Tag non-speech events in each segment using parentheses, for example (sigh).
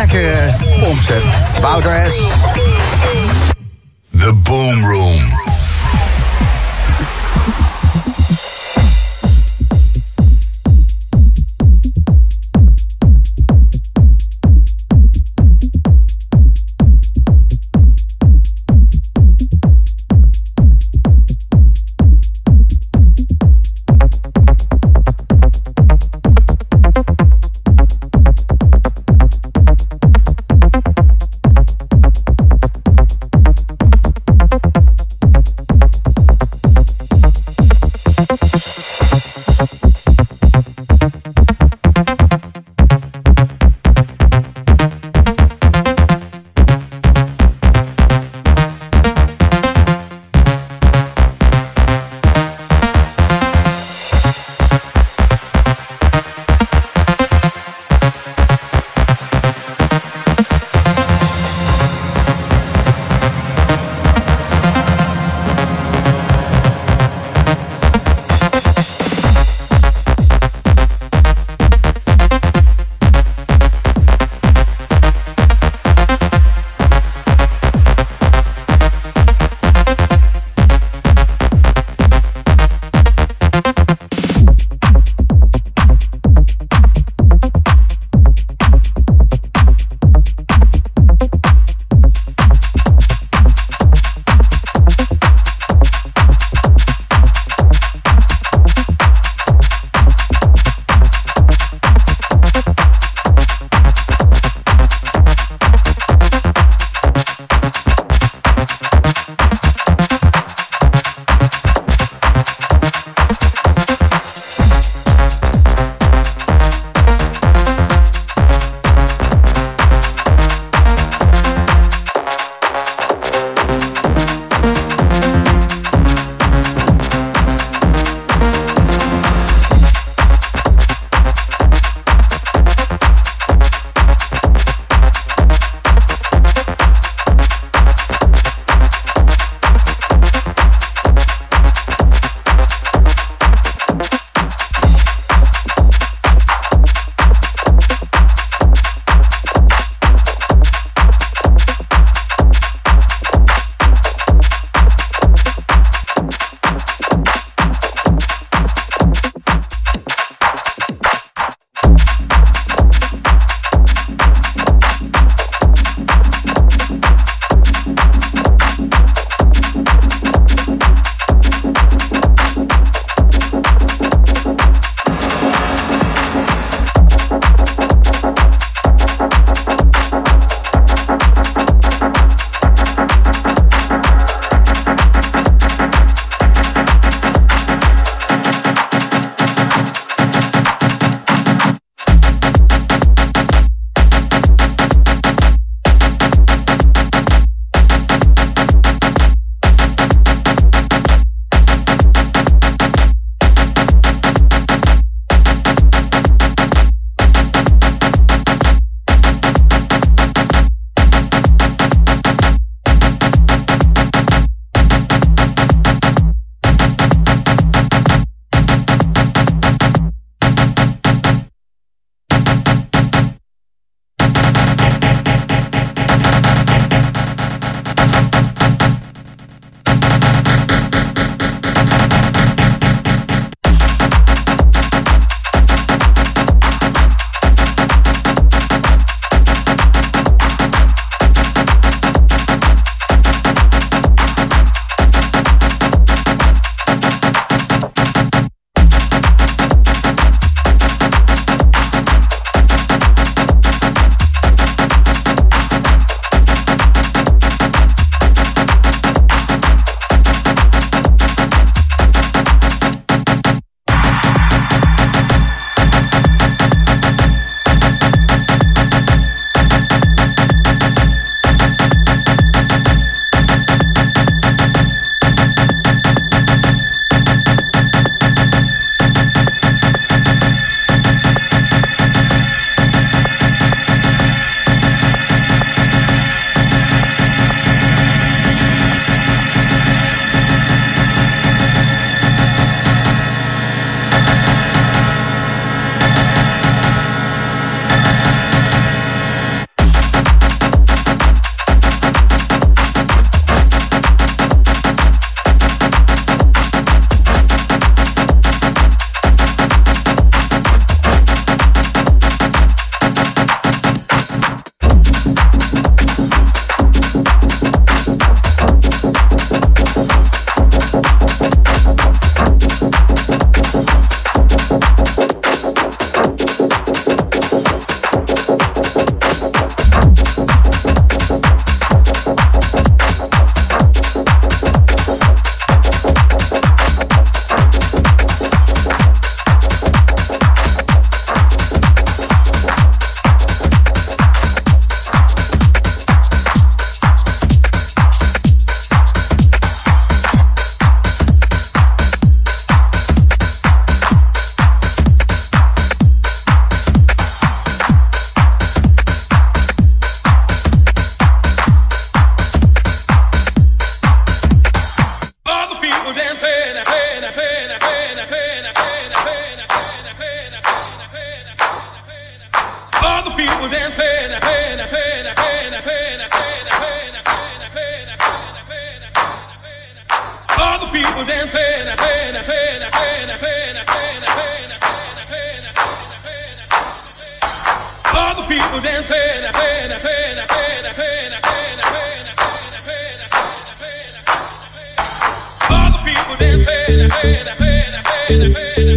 lekkere pompset. Wouter S. The Boom Room. people dancing, people dancing, dancing, dancing, dancing, dancing, dancing, dancing, dancing, dancing,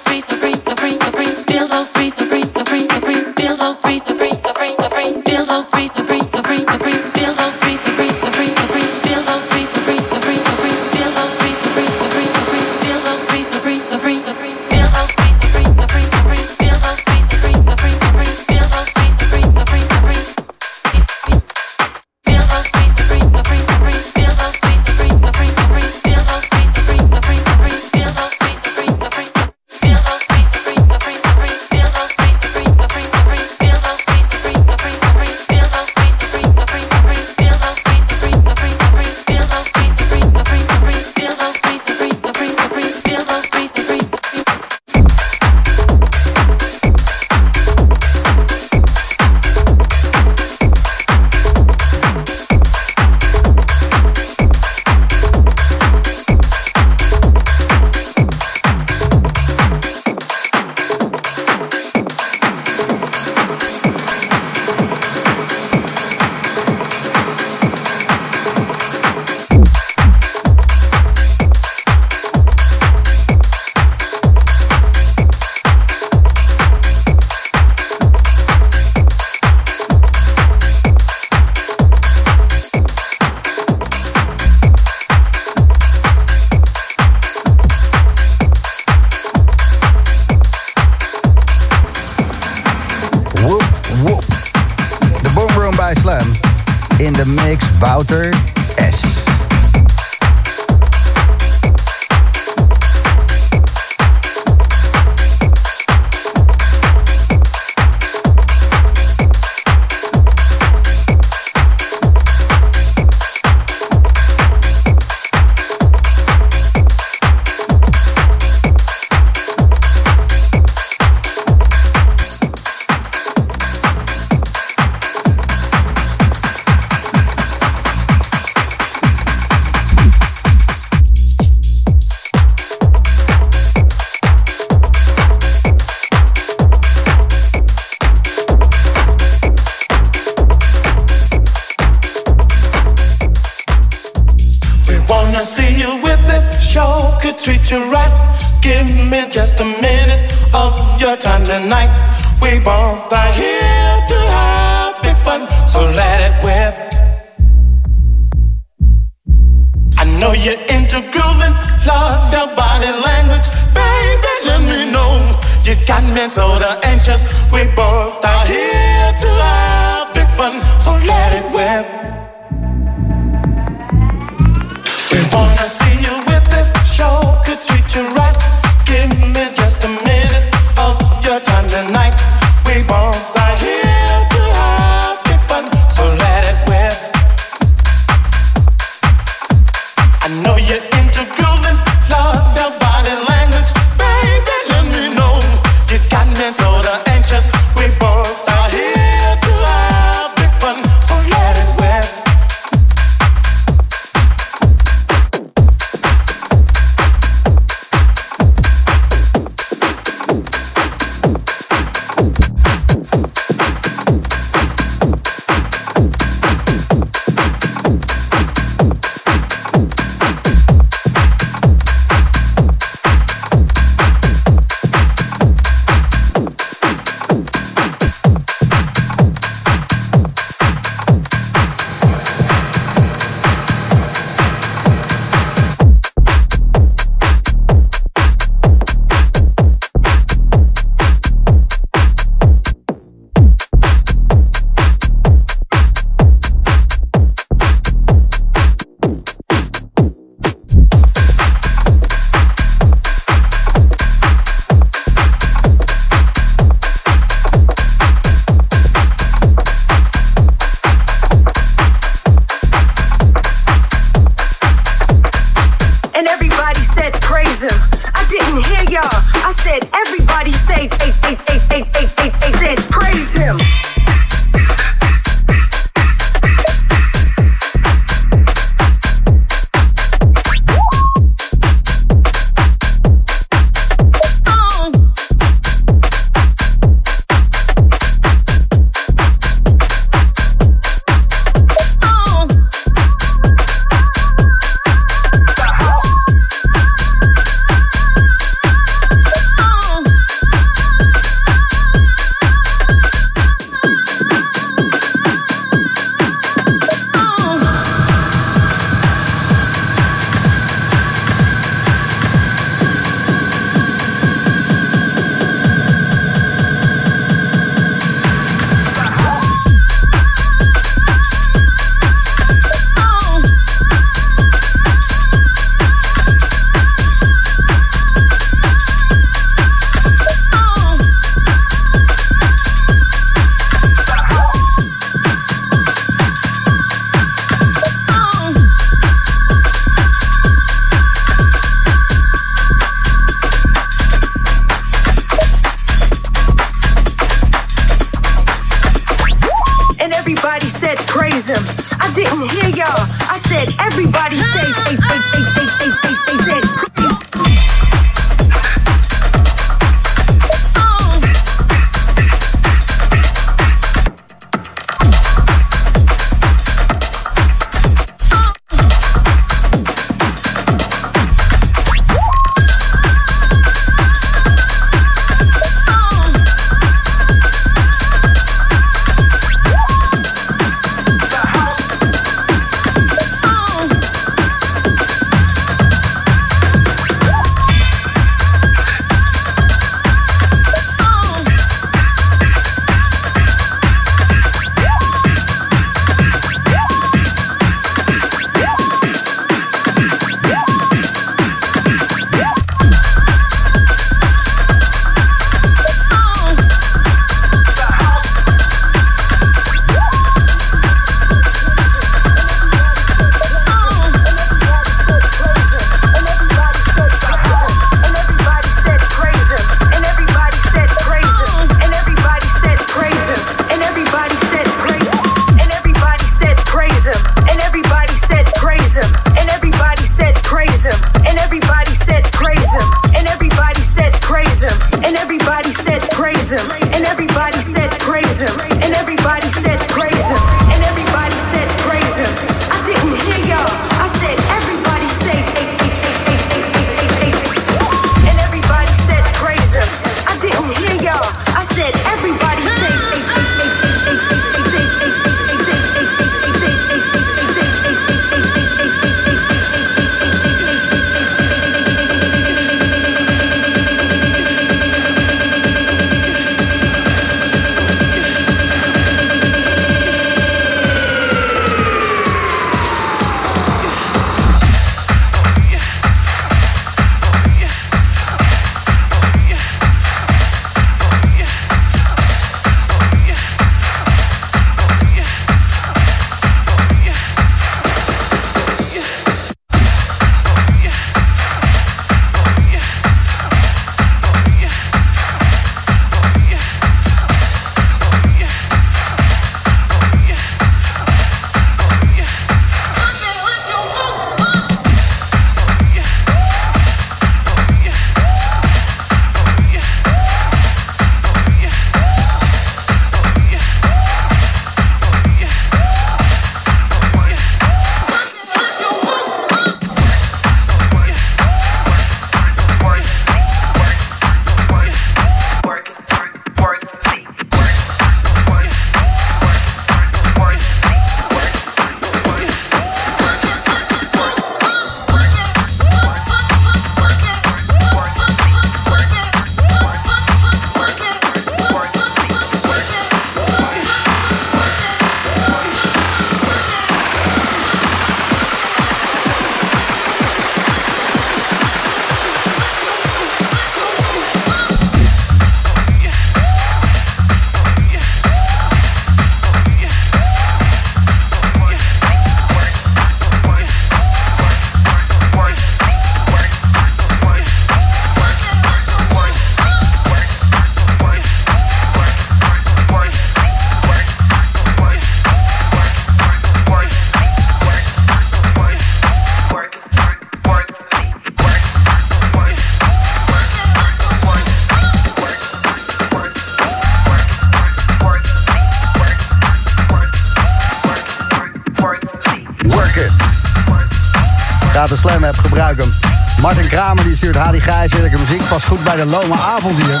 Kramer die stuurt Hadi Gijs, heerlijke muziek. Pas goed bij de Loma avond hier.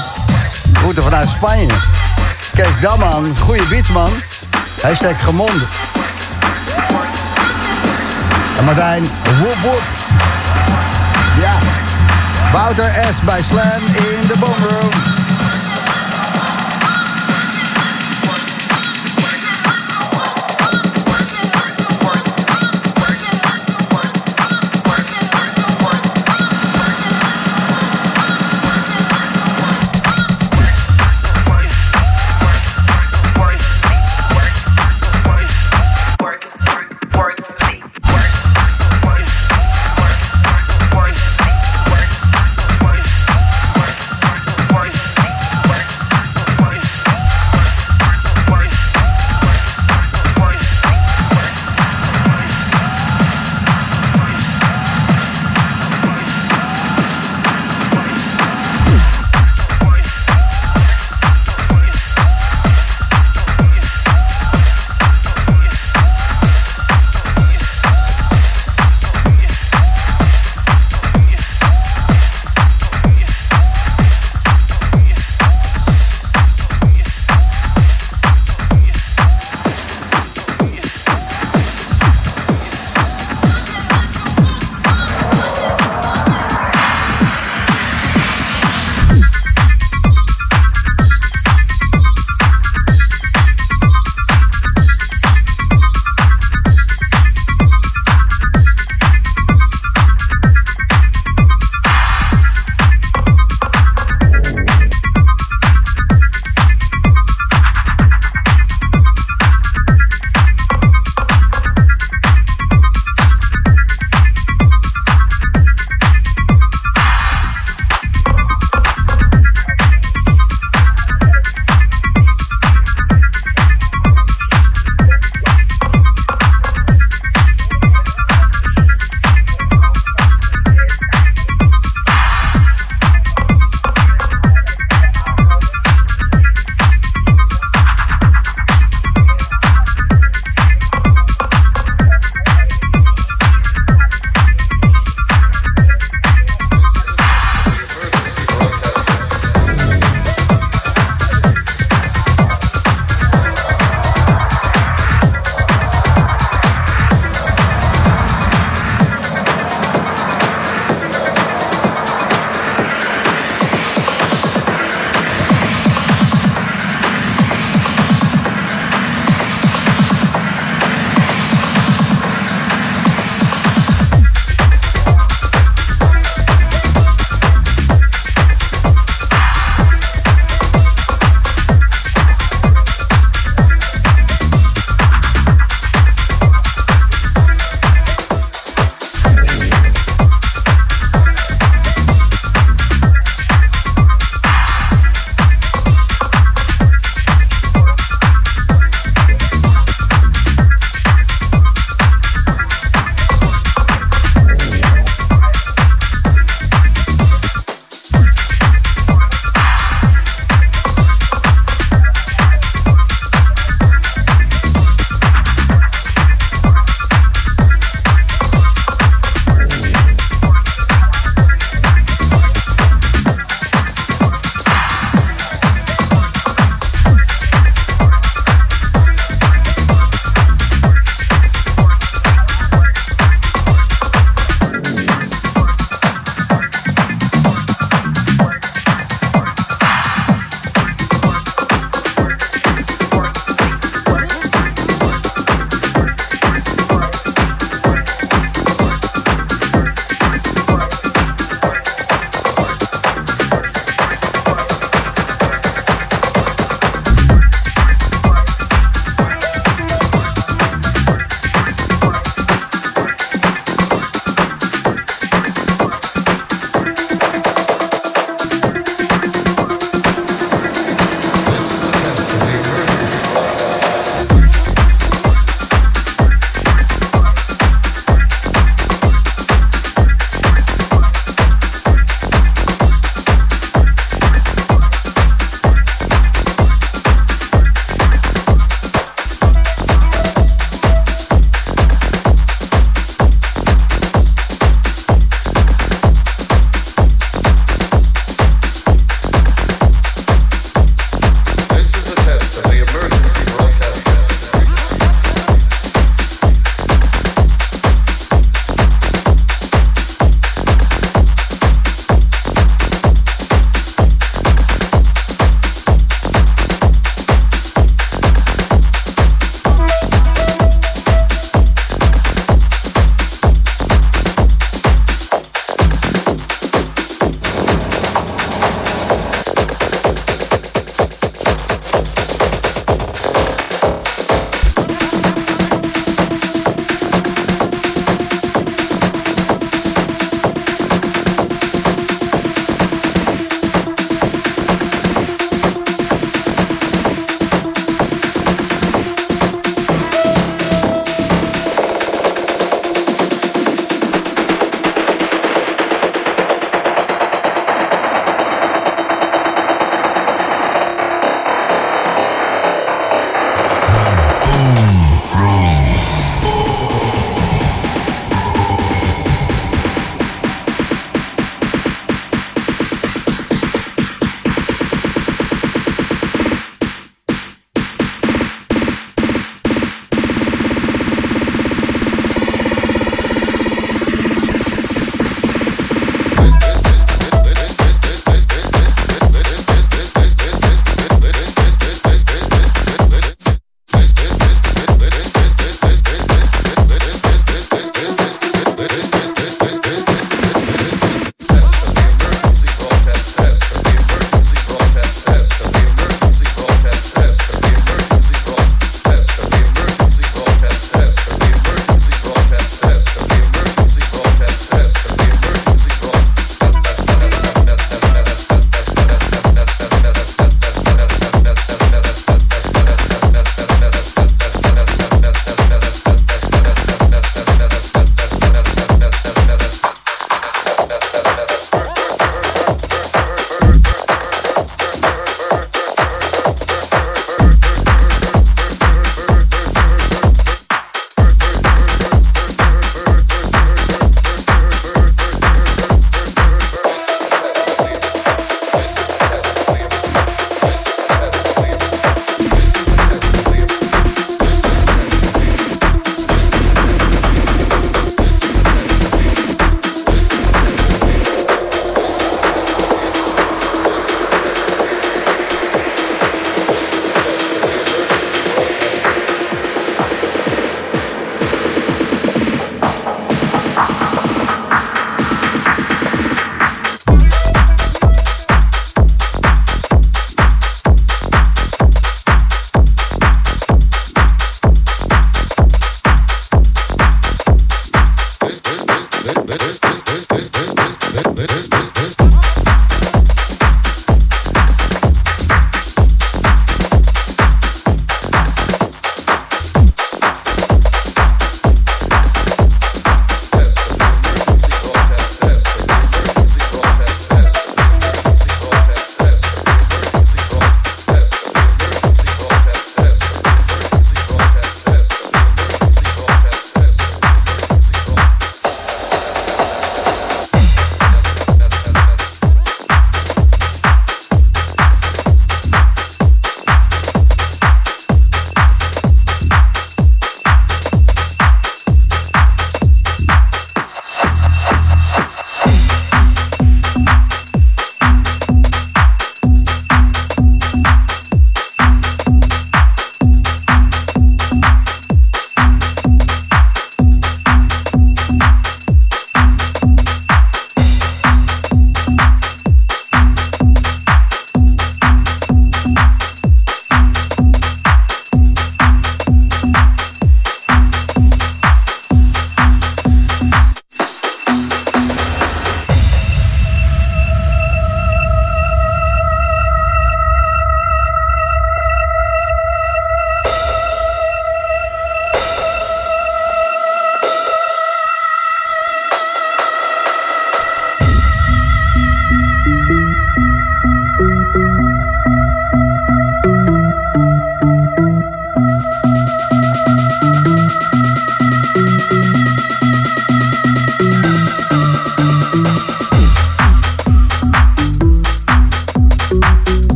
Groeten vanuit Spanje. Kees Damman, goede beatsman. Hashtag gemond. En Martijn, woep woep. Ja. Wouter S. bij Slam in de Boomroom.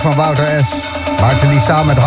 Van Wouter S. Maakte die samen met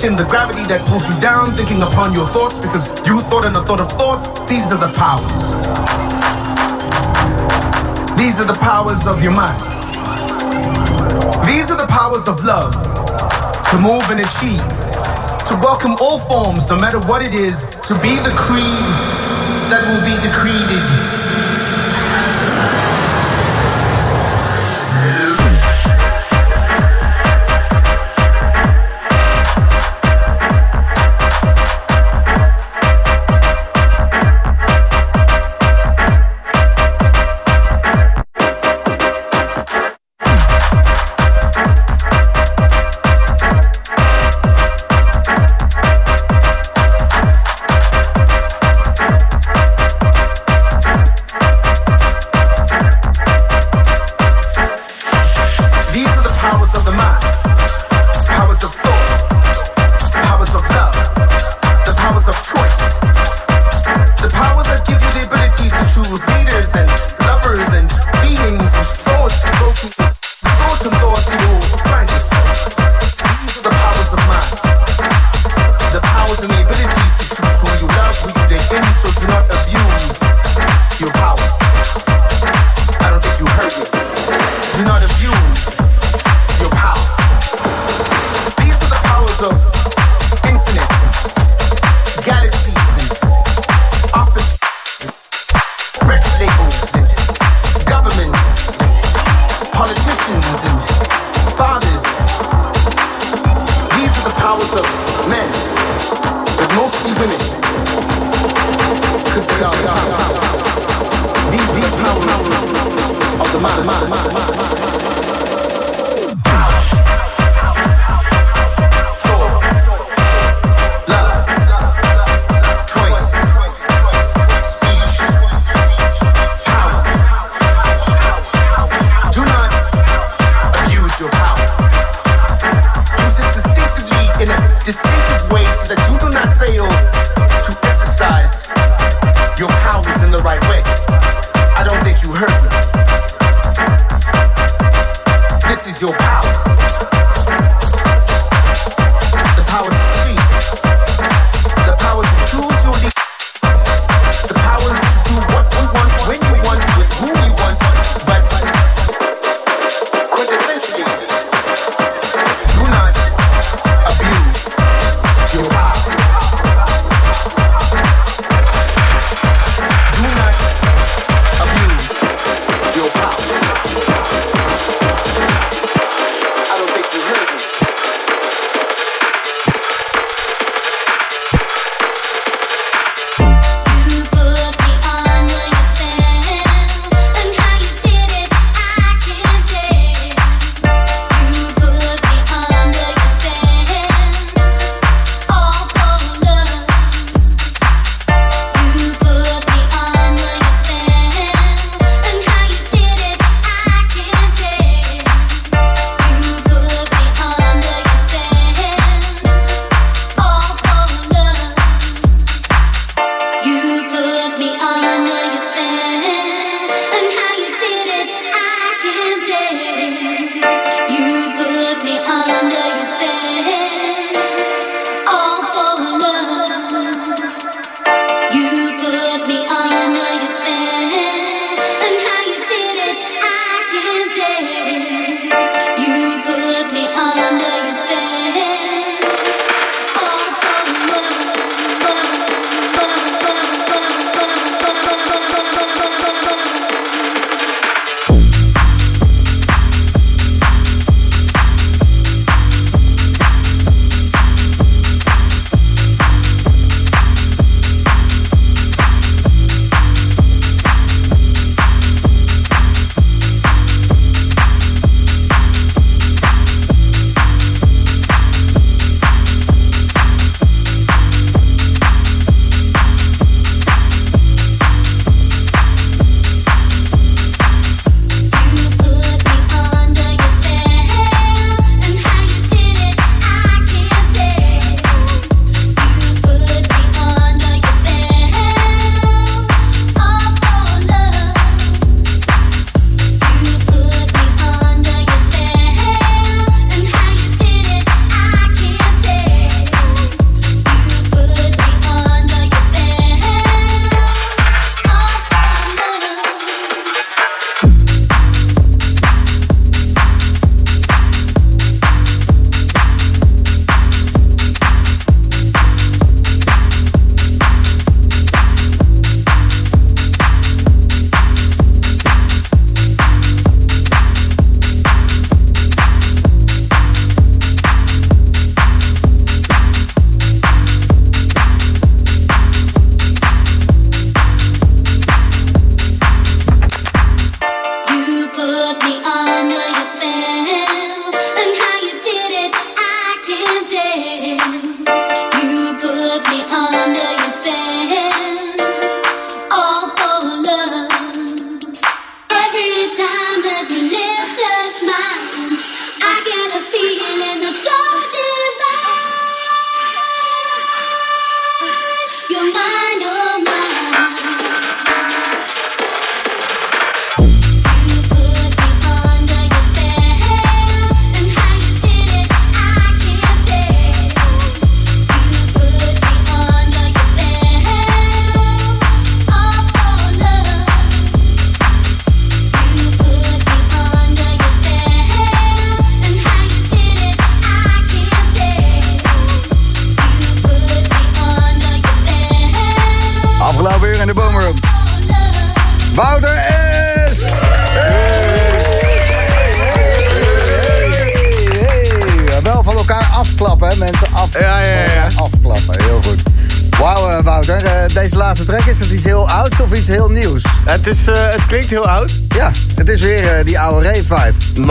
the gravity that pulls you down, thinking upon your thoughts because you thought in the thought of thoughts. These are the powers. These are the powers of your mind. These are the powers of love to move and achieve, to welcome all forms, no matter what it is, to be the creed that will be decreed.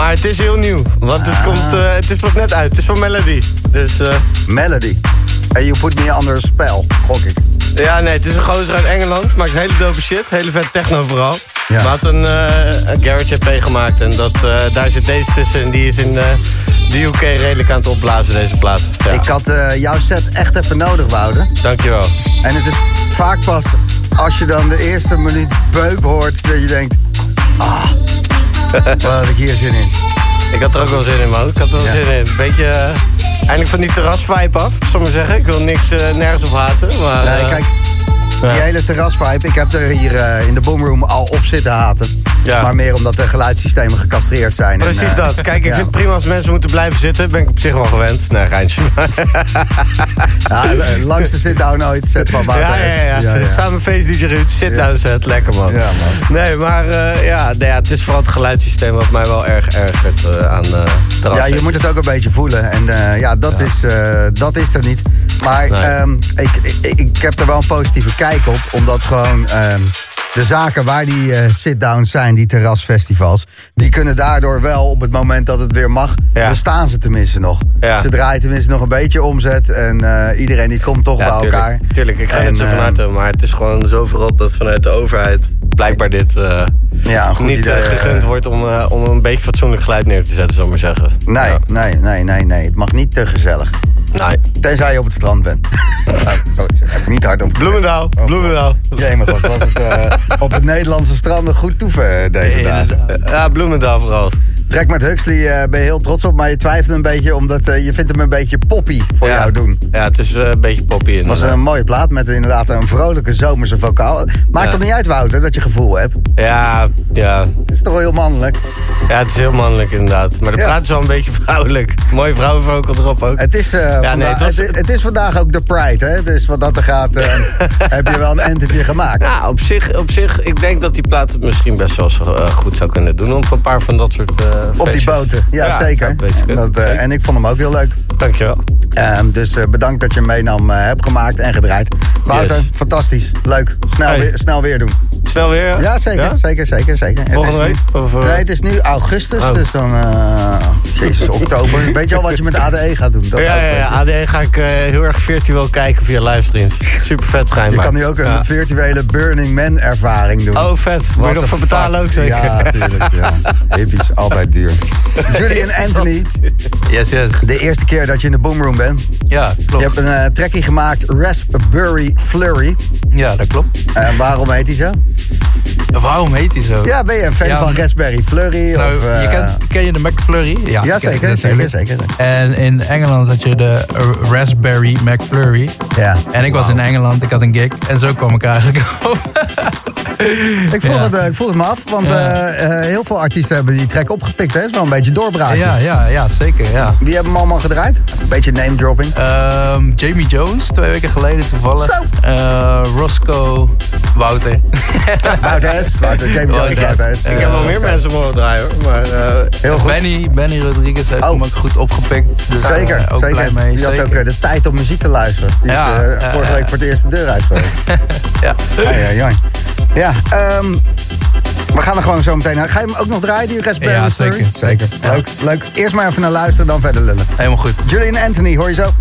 Maar het is heel nieuw, want het, ah. komt, uh, het is pas net uit. Het is van Melody. Dus, Melody. En you put me under a spell, gok ik. Ja, nee, het is een gozer uit Engeland. Maakt hele dope shit. Hele vet techno vooral. Ja. Maar had een, een garage EP gemaakt. En dat, daar zit deze tussen. En die is in de UK redelijk aan het opblazen, deze plaat. Ja. Ik had jouw set echt even nodig, Wouter. Dankjewel. En het is vaak pas als je dan de eerste minuut beuk hoort, dat je denkt... Ah, (laughs) wat had ik hier zin in. Ik had er ook wel zin in, man. Ik had er wel zin in. Een beetje... Uh, eindelijk van die terrasvibe af, zal ik maar zeggen. Ik wil niks, uh, nergens op haten, maar... Nee, uh, kijk, die hele terrasvibe, ik heb er hier in de boomroom al op zitten haten. Ja. Maar meer omdat de geluidssystemen gecastreerd zijn. Precies en, uh, dat. Kijk, ik ja. vind het prima als mensen moeten blijven zitten. Ben ik op zich wel gewend. Nee, geintje. (laughs) ja, langste sit-down ooit, set van Wouter. Ja, ja, ja. ja, ja. (laughs) Samen feest DJ Ruud, sit-down set. Lekker man. Ja, man. Nee, maar uh, ja, nee, het is vooral het geluidssysteem wat mij wel erg ergert uh, aan uh, Ja, je moet het ook een beetje voelen. En ja, dat, Is, dat is er niet. Maar nee. um, ik, ik, ik heb er wel een positieve kijk op. Omdat gewoon... Um, de zaken waar die uh, sit-downs zijn, die terrasfestivals... die kunnen daardoor wel op het moment dat het weer mag... Ja. bestaan ze tenminste nog. Ja. Ze draaien tenminste nog een beetje omzet... en uh, iedereen die komt toch ja, bij tuurlijk, elkaar. Tuurlijk, ik ga het ze van ehm, harte. Maar het is gewoon zo verrot dat vanuit de overheid... blijkbaar dit uh, ja, niet idee, gegund wordt om, om een beetje fatsoenlijk geluid neer te zetten, zou ik maar zeggen. Nee, nee, nee, nee, nee. Het mag niet te gezellig. Nee. Tenzij je op het strand bent. sorry, heb ik niet hard op. Bloemendaal, oh, Bloemendaal. Jee, maar wat was het uh, op het Nederlandse stranden goed toeven uh, deze dagen. Ja, Bloemendaal vooral. Trek met Huxley uh, ben je heel trots op, maar je twijfelt een beetje omdat uh, je vindt hem een beetje poppy voor ja. jou doen. Ja, het is uh, een beetje poppy. Het was een mooie plaat met inderdaad een vrolijke zomerse vocaal. Maakt ja. toch niet uit, Wouter, dat je gevoel hebt? Ja, ja. Het is toch wel heel mannelijk? Ja, het is heel mannelijk inderdaad. Maar de ja. praat is wel een beetje (laughs) vrouwelijk. Mooie vrouwenvocal erop ook. Het is, ja, vandaag, nee, het, was... het, het, is vandaag ook de Pride, hè? Dus wat dat er gaat, (laughs) heb je wel een entepje gemaakt. Ja, op zich, op zich, ik denk dat die plaat het misschien best wel goed zou kunnen doen. Om een paar van dat soort... op die boten. Ja, zeker. Dat, uh, en ik vond hem ook heel leuk. Dankjewel. Um, dus uh, bedankt dat je hem meenam, uh, hebt gemaakt en gedraaid. Wouter, yes. fantastisch. Leuk. Snel, hey. weer, snel weer doen. Snel weer? Ja, zeker. Ja? Zeker, zeker, zeker. Volgende het is week? Nu, nee, het is nu augustus, oh. dus dan... jezus, oktober. (laughs) Weet je al wat je met ADE gaat doen? Dat ja, ja, ja, ADE ga ik heel erg virtueel kijken via livestreams. Super vet schijnbaar. Je kan nu ook een virtuele Burning Man ervaring doen. Oh, vet. Moet je nog voor betalen ook zeker? Ja, natuurlijk. Ja. (laughs) Hippies, altijd (laughs) Julian Anthony. Yes, yes. De eerste keer dat je in de boomroom bent. Ja, klopt. Je hebt een uh, trekkie gemaakt, Raspberry Flurry. Ja, dat klopt. En uh, waarom heet hij zo? Waarom heet hij zo? Ja, ben je een fan ja, van Raspberry Flurry? Nou, of, uh... je kent, ken je de McFlurry? Ja, ja zeker, zeker, zeker. En in Engeland had je de Raspberry McFlurry. Ja. En ik was in Engeland, ik had een gig. En zo kwam ik eigenlijk (laughs) op. ik, vroeg ja. het, ik vroeg het me af, want ja. uh, heel veel artiesten hebben die track opgepikt. Hè? is wel een beetje doorbraak. Ja, ja, ja, zeker. Ja. Wie hebben hem allemaal gedraaid? Een beetje name dropping. Um, Jamie Jones, twee weken geleden toevallig. Zo. Uh, Roscoe, Wouter. (laughs) Wouter S. Wouter, Jamie Jones, Wouter S. Ik heb wel meer mensen mogen draaien hoor. Maar, uh, heel goed. Benny, Benny Rodriguez heeft oh. hem ook goed opgepikt. Dus zeker, ook zeker. Mee, die had ook de tijd om muziek te luisteren. Die ja, is vorige week voor de eerste deur uit geweest. (laughs) ja. Ja, ja, ja. Ja, um, We gaan er gewoon zo meteen naar. Ga je hem ook nog draaien, die Raspberry Ja, Story? zeker. Zeker. Leuk, leuk. Eerst maar even naar luisteren, dan verder lullen. Helemaal goed. Julian Anthony, hoor je zo?